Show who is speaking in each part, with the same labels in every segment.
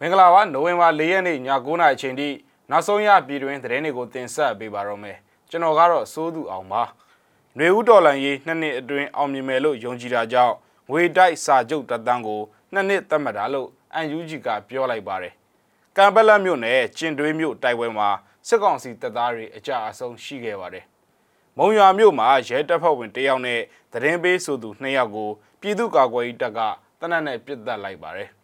Speaker 1: မင်္ဂလာပါနိုဝင်ဘာ၄ရက်နေ့ည9:00နာရီအချိန်ထိနောက်ဆုံးရပြည်တွင်းသတင်းတွေကိုတင်ဆက်ပေးပါတော့မယ်ကျွန်တော်ကတော့စိုးသူအောင်ပါຫນွေဦးတော်လန်ရေးနှစ်နှစ်အတွင်းအောင်မြင်မယ်လို့ယုံကြည်တာကြောင့်ငွေတိုက်စာချုပ်တပ်တန်းကိုနှစ်နှစ်သတ်မှတ်တာလို့ UNG ကပြောလိုက်ပါတယ်ကံပက်လက်မြို့နယ်ကျင်တွေးမြို့တိုက်ပွဲမှာစစ်ကောင်စီတပ်သားတွေအကြအဆုံးရှိခဲ့ပါတယ်မုံရွာမြို့မှာရဲတပ်ဖွဲ့ဝင်တယောက်နဲ့သတင်းပေးဆိုသူ2ယောက်ကိုပြည်သူ့ကာကွယ်ရေးတပ်ကတနက်နဲ့ပစ်သတ်လိုက်ပါတယ်။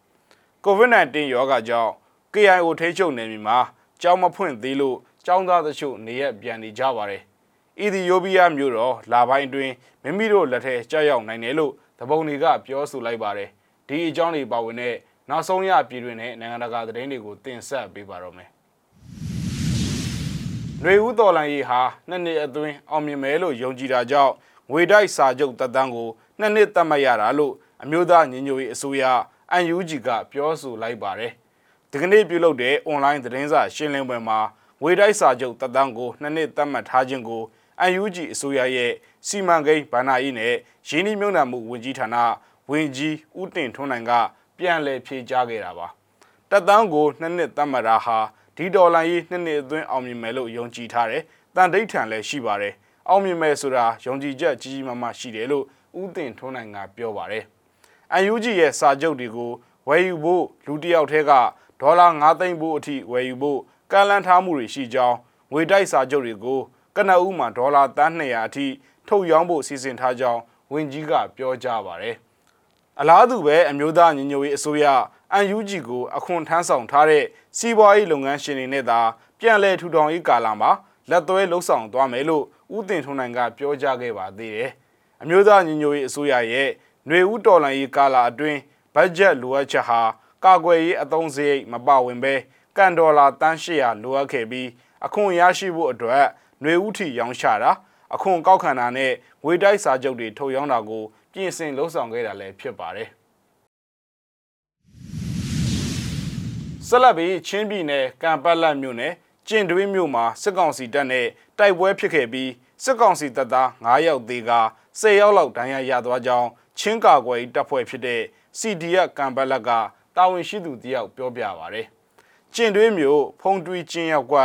Speaker 1: COVID-19 ရောဂါကြောင့် KIO ထိန်းချုပ်နယ်မြေမှာကြောင်းမဖွင့်သေးလို့ကျောင်းသားတချို့နေရပြန်နေကြပါတယ်။အီသီယိုးပီးယားမြို့တော်လာပိုင်းအတွင်းမိမိတို့လက်ထဲကြောက်ရောက်နိုင်တယ်လို့တပုံတွေကပြောဆိုလိုက်ပါတယ်။ဒီအကြောင်းတွေပါဝင်တဲ့နောက်ဆုံးရပြည်တွင်နဲ့နိုင်ငံတကာသတင်းတွေကိုတင်ဆက်ပေးပါတော့မယ်။ຫນွေဦးတော်လန်ရေးဟာနှစ်နှစ်အတွင်းအောင်မြင်မယ်လို့ယုံကြည်တာကြောင့်ငွေတိုက်စာချုပ်တပ်တန်းကိုနှစ်နှစ်သတ်မှတ်ရတာလို့အမျိုးသားညီညွတ်ရေးအစိုးရ UNG ကပြောဆိုလိုက်ပါတယ်။ဒီကနေ့ပြုလုပ်တဲ့အွန်လိုင်းသတင်းစာရှင်းလင်းပွဲမှာငွေတိုက်စာချုပ်တပ်တန်းကိုနှစ်နှစ်သတ်မှတ်ထားခြင်းကို UNG အစိုးရရဲ့စီမံကိန်းဗဏ္ဍာရေးနဲ့ရင်းနှီးမြှုပ်နှံမှုဝန်ကြီးဌာနဝန်ကြီးဦးတင်ထွန်းနိုင်ကပြန်လည်ဖြေကြားခဲ့တာပါ။တပ်တန်းကိုနှစ်နှစ်သတ်မှတ်တာဟာဒီဒေါ်လာရေးနှစ်နှစ်အတွင်းအောင်မြင်မယ်လို့ယုံကြည်ထားတယ်။တန်ဒိဋ္ဌံလည်းရှိပါတယ်။အောင်မြင်မယ်ဆိုတာယုံကြည်ချက်ကြီးကြီးမားမားရှိတယ်လို့ဦးတင်ထွန်းနိုင်ကပြောပါတယ်။ UNG ရဲ့စာချုပ်တွေကိုဝယ်ယူဖို့လူတစ်ယောက်တည်းကဒေါ်လာ9သိန်းဖို့အထိဝယ်ယူဖို့ကန့်လန့်ထားမှုတွေရှိကြောင်းငွေတိုက်စာချုပ်တွေကိုကနအူးမှာဒေါ်လာတန်း200အထိထုတ်ရောင်းဖို့စီစဉ်ထားကြောင်းဝန်ကြီးကပြောကြားပါတယ်။အလားတူပဲအမျိုးသားညီညွတ်ရေးအစိုးရ UNG ကိုအခွန်ထမ်းဆောင်ထားတဲ့စီးပွားရေးလုပ်ငန်းရှင်တွေနဲ့သာပြန်လည်ထူထောင်ရေးကာလမှာလက်သွဲလှုပ်ဆောင်သွားမယ်လို့ဦးတင်ထွန်းနိုင်ကပြောကြားခဲ့ပါသေးတယ်။အမျိုးသားညီညွတ်ရေးအစိုးရရဲ့ ຫນွေဦးတော်လှန်ရေးကာလအတွင်းဘတ်ဂျက်လိုအပ်ချက်ဟာကာကွယ်ရေးအသုံးစရိတ်မပါဝင်ဘဲကန်ဒေါ်လာတန်း800လိုအပ်ခဲ့ပြီးအခွန်ရရှိဖို့အတွက်ຫນွေဦးထီရောင်းချတာအခွန်ကောက်ခံတာနဲ့ငွေတိုက်စာချုပ်တွေထုတ်ရောင်းတာကိုပြင်ဆင်လှုပ်ဆောင်ခဲ့တာလည်းဖြစ်ပါတယ်ဆက်လက်ပြီးချင်းပြည်နယ်ကံပတ်လက်မြို့နယ်ကျင်တွင်းမြို့မှာစစ်ကောင်စီတပ်နဲ့တိုက်ပွဲဖြစ်ခဲ့ပြီးစစ်ကောင်စီတပ်သား9ယောက်သေးက10ယောက်လောက်ဒဏ်ရာရသွားကြောင်း ချင်းကာကွယ်တပ်ဖွဲ့ဖြစ်တဲ့ CDF ကံပလက်ကတာဝန်ရှိသူတယောက်ပြောပြပါဗျ။ကျင်တွင်းမျိုးဖုံတွီကျင်းရောက်က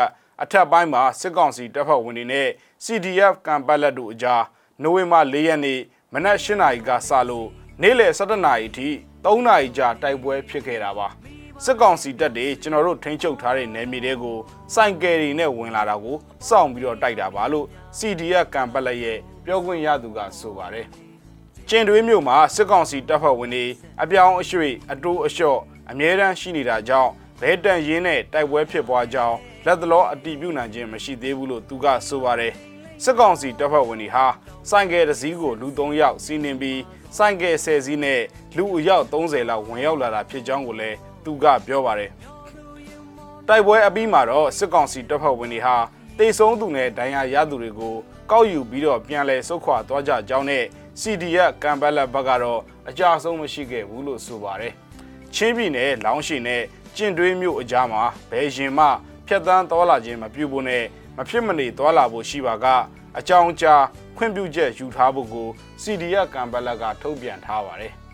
Speaker 1: အထက်ပိုင်းမှာစစ်ကောင်စီတပ်ဖွဲ့ဝင်တွေနဲ့ CDF ကံပလက်တို့အကြားနိုဝင်ဘာ၄ရက်နေ့မနက်၈နာရီကစလို့နေ့လယ်၁၇နာရီထိ၃နာရီကြာတိုက်ပွဲဖြစ်ခဲ့တာပါစစ်ကောင်စီတပ်တွေကျွန်တော်တို့ထိန်းချုပ်ထားတဲ့နယ်မြေတွေကိုစိုင်ကယ်တွေနဲ့ဝင်လာတာကိုစောင့်ပြီးတော့တိုက်တာပါလို့ CDF ကံပလက်ရဲ့ပြောခွင့်ရသူကဆိုပါတယ် ကျင်တွင်းမြို့မှာစစ်ကောင်စီတပ်ဖွဲ့ဝင်တွေအပြောင်းအရွှေ့အတိုးအလျှော့အမြဲတမ်းရှိနေတာကြောင့်ဘဲတန်ရင်းနဲ့တိုက်ပွဲဖြစ်ပွားကြောင်းလက်သလောအတီးပြုနိုင်ခြင်းမရှိသေးဘူးလို့သူကဆိုပါတယ်စစ်ကောင်စီတပ်ဖွဲ့ဝင်တွေဟာစိုင်ကယ်တစ်စီးကိုလူ3ယောက်စီးနင်းပြီးစိုင်ကယ်10စီးနဲ့လူအယောက်30လောက်ဝင်ရောက်လာတာဖြစ်ကြောင်းကိုလည်းသူကပြောပါတယ်တိုက်ပွဲအပြီးမှာတော့စစ်ကောင်စီတပ်ဖွဲ့ဝင်တွေဟာတေဆုံးသူနဲ့ဒဏ်ရာရသူတွေကိုကောက်ယူပြီးတော့ပြန်လည်ဆုတ်ခွာသွားကြကြောင်းနဲ့ CDF ကံပက်လက်ဘက်ကတော့အကြအဆုံးမရှိခဲ့ဘူးလို့ဆိုပါတယ်။ချင်းပြည်နယ်လောင်းရှိနဲ့ကျင့်တွေးမြို့အကြားမှာဘယ်ရင်မှဖြတ်တန်းသွားလာခြင်းမပြုဖို့နဲ့မဖြစ်မနေသွားလာဖို့ရှိပါကအကြောင်းကြားခွင့်ပြုချက်ယူထားဖို့ကို CDF ကံပက်လက်ကထုတ်ပြန်ထားပါတယ်။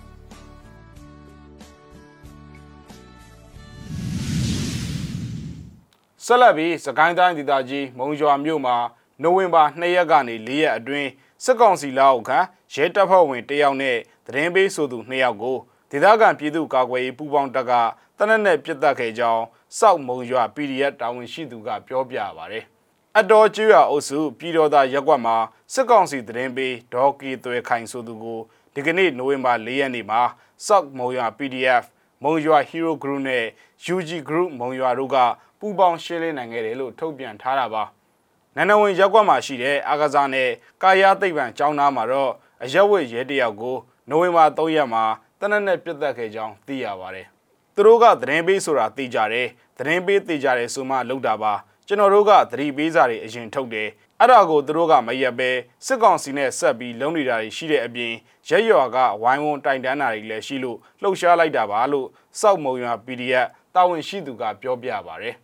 Speaker 1: ဆက်လက်ပြီးစကိုင်းတိုင်းဒေသကြီးမုံရွာမြို့မှာနိုဝင်ဘာ2ရက်ကနေ4ရက်အတွင်း စစ်ကောင်စီလက်အောက်ခံရဲတပ်ဖွဲ့ဝင်တယောက်နဲ့သတင်းပေးဆိုသူ2ယောက်ကိုဒေသခံပြည်သူ့ကာကွယ်ရေးပူးပေါင်းတပ်ကတနက်နဲ့ပြစ်တက်ခဲ့ကြောင်းစောက်မုံရွာ PDF တာဝန်ရှိသူကပြောပြပါဗျ။အတော်ကျွရအုပ်စုပြည်တော်သားရက်ကွက်မှာစစ်ကောင်စီသတင်းပေးဒေါ်ကီသွဲခိုင်ဆိုသူကိုဒီကနေ့နိုဝင်ဘာ4ရက်နေ့မှာစောက်မုံရွာ PDF မုံရွာ Hero Group နဲ့ UG Group မုံရွာတို့ကပူးပေါင်းရှင်းလင်းနိုင်ခဲ့တယ်လို့ထုတ်ပြန်ထားတာပါ။ နန္ဒဝင်ရက်ကွက်မှာရှိတဲ့အာကစားနဲ့ကာယသိပ္ပံကျောင်းသားမှာတော့အရက်ဝတ်ရဲတယောက်ကိုနိုဝင်ဘာ3ရက်မှာတနက်နဲ့ပြတ်သက်ခဲ့ကြောင်းသိရပါတယ်။သူတို့ကသတင်းပေးဆိုတာသိကြတယ်။သတင်းပေးသိကြတယ်ဆိုမှလောက်တာပါ။ကျွန်တော်တို့ကသတိပေးစာတွေအရင်ထုတ်တယ်။အဲ့ဒါကိုသူတို့ကမရက်ပဲစစ်ကောင်စီနဲ့ဆက်ပြီးလုံနေတာတွေရှိတဲ့အပြင်ရက်ရွာကဝိုင်းဝန်းတိုင်တန်းတာတွေလည်းရှိလို့လှုပ်ရှားလိုက်တာပါလို့စောက်မုံရွာ PDF တာဝန်ရှိသူကပြောပြပါဗျ။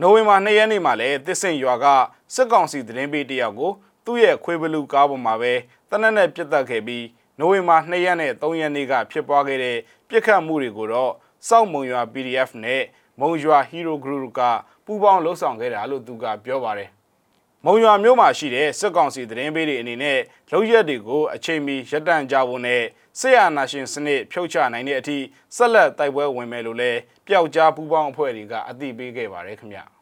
Speaker 1: နိုဝင်ဘာ2ရက်နေ့မှာလည်းတစ်ဆင့်ရွာကစစ်ကောင်စီသတင်းပေးတယောက်ကိုသူ့ရဲ့ခွေးဘလူးကားပေါ်မှာပဲတနက်နဲ့ပြစ်တက်ခဲ့ပြီးနိုဝင်ဘာ2ရက်နဲ့3ရက်နေ့ကဖြစ်ပွားခဲ့တဲ့ပြစ်ခတ်မှုတွေကိုတော့စောက်မုံရွာ PDF နဲ့မုံရွာ Hero Group ကပူးပေါင်းလှုပ်ဆောင်ခဲ့တာလို့သူကပြောပါတယ်။ မုံရွာမြို့မှာရှိတဲ့စစ်ကောင်စီသတင်းပေးတွေအနေနဲ့လုံရက်တွေကိုအချိန်မီရပ်တန့်ကြဖို့နဲ့ဆေးရနာရှင်စနစ်ဖြုတ်ချနိုင်တဲ့အထိဆက်လက်တိုက်ပွဲဝင်မယ်လို့လည်းပျောက်ကြားပူးပေါင်းအဖွဲ့တွေကအသိပေးခဲ့ပါတယ်ခင်ဗျာ။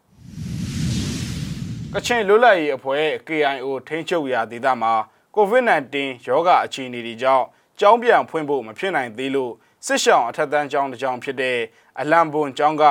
Speaker 1: ကချင်လွတ်လပ်ရေးအဖွဲ့ KIO ထိန်းချုပ်ရာဒေသမှာ COVID-19 ရောဂါအခြေအနေတွေကြောင့်ကျောင်းပြန်ဖွင့်ဖို့မဖြစ်နိုင်သေးလို့စစ်ရှောင်းအထက်တန်းကျောင်းတစ်ကျောင်းဖြစ်တဲ့အလံပွန်ကျောင်းက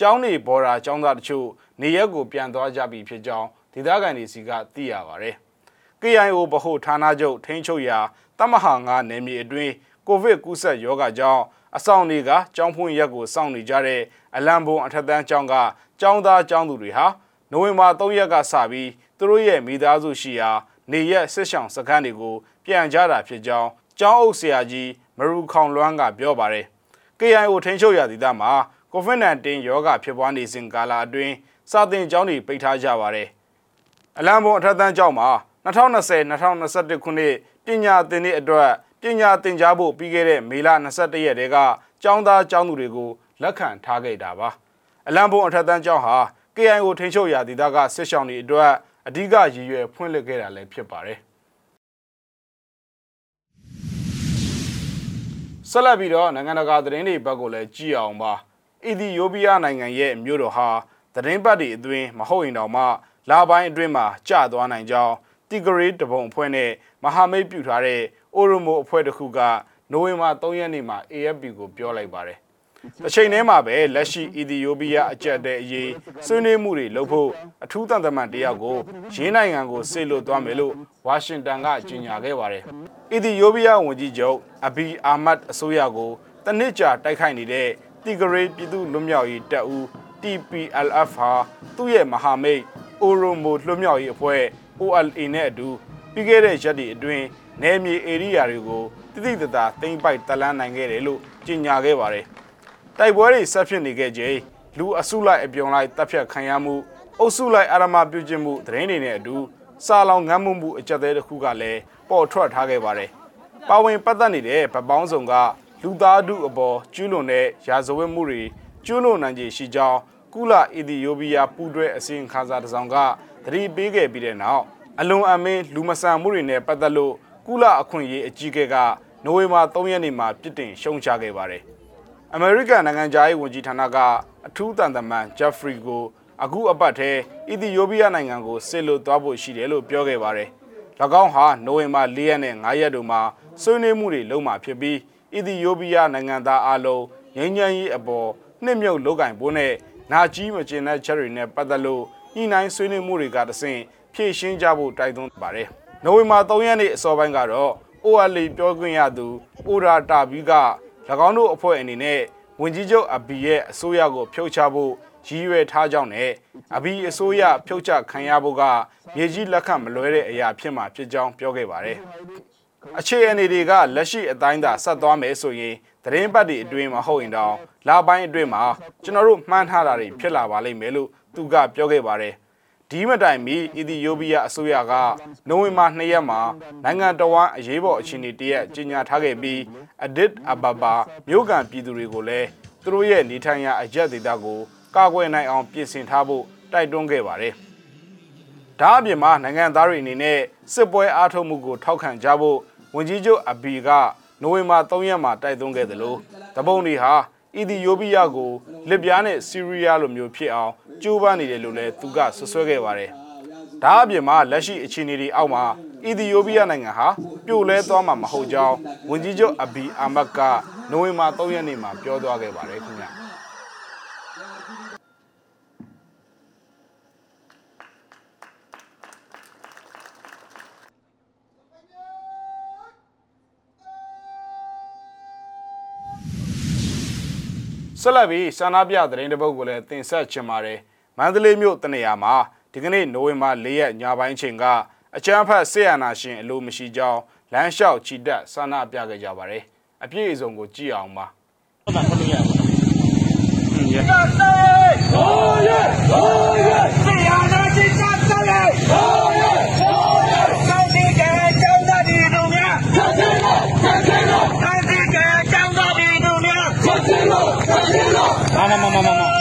Speaker 1: ကျောင်းနေဘော်ရာကျောင်းသားတချို့နေရက်ကိုပြန်သွားကြပြီဖြစ်ကြောင်း ဒေသခံတွေစီကသိရပါဗျ။ KIO ဗဟိုဌာနချုပ်ထိန်းချုပ်ရာတမဟာငါနယ်မြေအတွင်းကိုဗစ်ကူးစက်ရောဂါကြောင့်အဆောင်တွေကကျောင်းဖွင့်ရက်ကိုစောင့်နေကြတဲ့အလံပွန်အထက်တန်းကျောင်းကကျောင်းသားကျောင်းသူတွေဟာနိုဝင်ဘာ3ရက်ကစပြီးသူတို့ရဲ့မိသားစုရှိရာနေရက်စစ်ဆောင်စခန်းတွေကိုပြန်ကြတာဖြစ်ကြောင်းကျောင်းအုပ်ဆရာကြီးမရူခေါင်လွမ်းကပြောပါတယ်။ KIO ထိန်းချုပ်ရာဒေသမှာ COVID-19 ရောဂါဖြစ်ပွားနေစဉ်ကာလအတွင်းစာသင်ကျောင်းတွေပိတ်ထားကြပါတယ်။ အလံဘုံအထက်တန်းကျောင်းမှာ2020-2021ခုနှစ်ပညာသင်နှစ်အတွက်ပညာသင်ကြားဖို့ပြီးခဲ့တဲ့မေလ22ရက်တည်းကကျောင်းသားကျောင်းသူတွေကိုလက်ခံထားခဲ့တာပါ။အလံဘုံအထက်တန်းကျောင်းဟာ KIO ထိန်းချုပ်ရာဒေသကစစ်ဆောင်တွေအတွက်အဓိကရည်ရွယ်ဖွင့်လှစ်ခဲ့တာလည်းဖြစ်ပါတယ်။ဆက်လက်ပြီးတော့နိုင်ငံတကာသတင်းတွေဘက်ကိုလည်းကြည့်အောင်ပါအီသီယိုးပီးယားနိုင်ငံရဲ့မြို့တော်ဟာသတင်းပတ်တွေအတွင်းမဟုတ်ရင်တောင်မှ လာပိုင်းအတွင်းမှာကျသွားနိုင်ကြောင်းတီဂရီတပုံအဖွဲ့နဲ့မဟာမိတ်ပြုထားတဲ့အိုရိုမိုအဖွဲ့တစ်ခုကနိုဝင်ဘာ3ရက်နေ့မှာ AFP ကိုပြောလိုက်ပါတယ်။အချိန်ထဲမှာပဲလက်ရှိအီသီယိုးပီးယားအကြက်တဲ့အရေးဆွေးနွေးမှုတွေလုပ်ဖို့အထူးတန်တမန်တယောက်ကိုရင်းနိုင်ငံကိုဆေလွတ်သွားမယ်လို့ဝါရှင်တန်ကကြေညာခဲ့ပါတယ်။အီသီယိုးပီးယားဝန်ကြီးချုပ်အဘီအာမတ်အစိုးရကိုတနစ်ကြာတိုက်ခိုက်နေတဲ့တီဂရေပြည်သူ့လွတ်မြောက်ရေးတပ်ဦး TPLF ဟာသူ့ရဲ့မဟာမိတ် အိုရိုမိုလွတ်မြောက်ရေးအဖွဲ့ OLA နဲ့အတူပြီးခဲ့တဲ့ရက်တွေအတွင်းနယ်မြေဧရိယာတွေကိုတိတိတသာသိမ်းပိုက်တလန်းနိုင်ခဲ့တယ်လို့ကြေညာခဲ့ပါတယ်။တိုက်ပွဲတွေဆက်ဖြစ်နေခဲ့ချိန်လူအစုလိုက်အပြုံလိုက်တပ်ဖြတ်ခံရမှုအုပ်စုလိုက်အာရမပြုကျင့်မှုသတင်းတွေနဲ့အတူစာလောင်ငတ်မှုမှုအကြက်သေးတစ်ခုကလည်းပေါ်ထွက်ထားခဲ့ပါတယ်။ပါဝင်ပတ်သက်နေတဲ့ဗပောင်းဆောင်ကလူသားထုအပေါ်ကျူးလွန်တဲ့ရာဇဝတ်မှုတွေကျူးလွန်နိုင်ခြေရှိကြောင်း ကုလအီသီယိုးပီးယားပူးတွဲအစည်းအဝေးတစ်စောင်ကသတိပေးခဲ့ပြီးတဲ့နောက်အလွန်အမင်းလူမဆန်မှုတွေနဲ့ပတ်သက်လို့ကုလအခွင့်အရေးအကြီးအကဲကနိုဝင်ဘာ3ရက်နေ့မှာပြစ်တင်ရှုံချခဲ့ပါတယ်။အမေရိကန်နိုင်ငံသားရေးဝန်ကြီးဌာနကအထူးတန်တမန်ဂျက်ဖရီကိုအခုအပတ်ထဲအီသီယိုးပီးယားနိုင်ငံကိုဆစ်လို့သွားဖို့ရှိတယ်လို့ပြောခဲ့ပါတယ်။၎င်းဟာနိုဝင်ဘာ4ရက်နဲ့5ရက်တို့မှာဆွေးနွေးမှုတွေလုပ်မှာဖြစ်ပြီးအီသီယိုးပီးယားနိုင်ငံသားအလုံးငြိမ်းချမ်းရေးအပေါ်နှစ်မြုပ်လုပ်ကင်ဖို့နဲ့ နာကြီးမကျင်တဲ့ချက်တွေနဲ့ပတ်သက်လို့ညှိနှိုင်းဆွေးနွေးမှုတွေကတဆင့်ဖြည့်ရှင်းကြဖို့တိုက်တွန်းပါတယ်။နိုဝင်ဘာ3ရက်နေ့အစောပိုင်းကတော့ OLA ပြောခွင့်ရသူအိုရာတာဘီက၎င်းတို့အဖွဲ့အနေနဲ့ဝင်ကြီးချုပ်အဘီရဲ့အစိုးရကိုဖြုတ်ချဖို့ရည်ရွယ်ထားကြောင်းနဲ့အဘီအစိုးရဖြုတ်ချခံရဖို့ကမြေကြီးလက်ခံမလွဲတဲ့အရာဖြစ်မှာဖြစ်ကြောင်းပြောခဲ့ပါတယ်။ အခြေအနေတွေကလက်ရှိအတိုင်းသာဆက်သွားမယ်ဆိုရင်သတင်းပတ်တွေအတွင်းမှာဟုတ်ရင်တော့လာပိုင်းအတွင်းမှာကျွန်တော်တို့မှန်းထားတာတွေဖြစ်လာပါလိမ့်မယ်လို့သူကပြောခဲ့ပါတယ်။ဒီမတိုင်မီအီသီယိုးပီးယားအစိုးရကနိုဝင်ဘာ2ရက်မှာနိုင်ငံတော်ဝန်အရေးပေါ်အခြေအနေတရက်ကြေညာထားခဲ့ပြီးအဒစ်အဘဘာမြို့ကန်ပြည်သူတွေကိုလည်းသူတို့ရဲ့နေထိုင်ရာအရက်ဒေသကိုကာကွယ်နိုင်အောင်ပြင်ဆင်ထားဖို့တိုက်တွန်းခဲ့ပါတယ်။ဒါအပြင်မှာနိုင်ငံသားတွေအနေနဲ့စစ်ပွဲအားထုတ်မှုကိုထောက်ခံကြဖို့ ဝန်ကြီးချုပ်အဘီကနိုဝင်ဘာ3ရက်မှာတိုက်သွင်းခဲ့တယ်လို့တပုံတွေဟာအီသီယိုးပီးယားကိုလစ်ပြားနဲ့ဆီးရီးယားလိုမျိုးဖြစ်အောင်ကြိုးပမ်းနေတယ်လို့လည်းသူကဆွဆွဲခဲ့ပါတယ်။ဒါအပြင်မှာလက်ရှိအခြေအနေတွေအောက်မှာအီသီယိုးပီးယားနိုင်ငံဟာပြိုလဲသွားမှာမဟုတ်ကြောင်းဝန်ကြီးချုပ်အဘီအာမတ်ကနိုဝင်ဘာ3ရက်နေ့မှာပြောသွားခဲ့ပါတယ်ခင်ဗျာ။ ဆက်လက်ပြီးဆန္ဒပြသတင်းတစ်ပုဒ်ကိုလည်းတင်ဆက်ချင်ပါတယ်မန္တလေးမြို့တနေရာမှာဒီကနေ့နိုဝင်ဘာ၄ရက်ညပိုင်းချိန်ကအချမ်းဖတ်ဆေးရနာရှင်အလိုမရှိကြောင်းလမ်းလျှောက်ချီတက်ဆန္ဒပြခဲ့ကြပါတယ်အပြည့်အစုံကိုကြည့်အောင်ပါဟုတ်ပါဟုတ်ရ
Speaker 2: ရစေဟောရဟောရဆေးရနာရှင်စတဲ့ဟောရဟောရစောင့်တည်ကြကြောင်းသားဒီတို့များဆက်စင်းတော့ဆက်စင်းတော့စောင့်တည်ကြကြောင်းသားဒီတို့များဆက်စင်းတော့ဆက်စင်း
Speaker 3: မမမမမ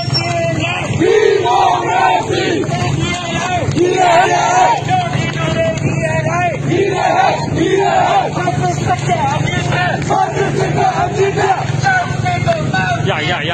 Speaker 3: ရရ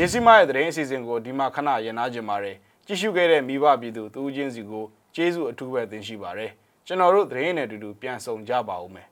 Speaker 1: မြစီမရဲ့သတင်းအစီအစဉ်ကိုဒီမှာခဏရနာကြပါတယ်ကြည့်ရှုခဲ့တဲ့မိဘပြည်သူတူးချင်းစီကိုကျေးဇူးအထူးပဲတင်ရှိပါတယ်ကျွန်တော်တို့သတင်းနဲ့အတူတူပြန်ဆောင်ကြပါဦးမယ်